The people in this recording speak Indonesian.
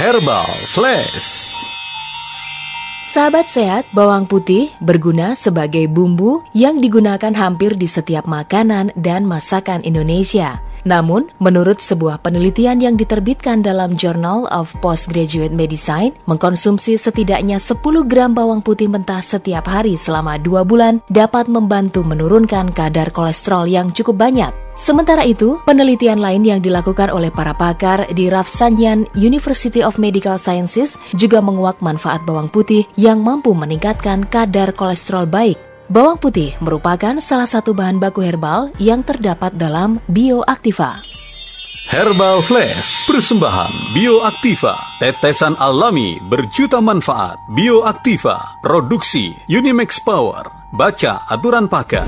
Herbal Flash. Sahabat sehat, bawang putih berguna sebagai bumbu yang digunakan hampir di setiap makanan dan masakan Indonesia. Namun, menurut sebuah penelitian yang diterbitkan dalam Journal of Postgraduate Medicine, mengkonsumsi setidaknya 10 gram bawang putih mentah setiap hari selama dua bulan dapat membantu menurunkan kadar kolesterol yang cukup banyak. Sementara itu, penelitian lain yang dilakukan oleh para pakar di Rafsanyan University of Medical Sciences juga menguak manfaat bawang putih yang mampu meningkatkan kadar kolesterol baik. Bawang putih merupakan salah satu bahan baku herbal yang terdapat dalam bioaktiva. Herbal Flash, persembahan Bioaktiva, tetesan alami berjuta manfaat. Bioaktiva, produksi Unimax Power. Baca aturan pakai.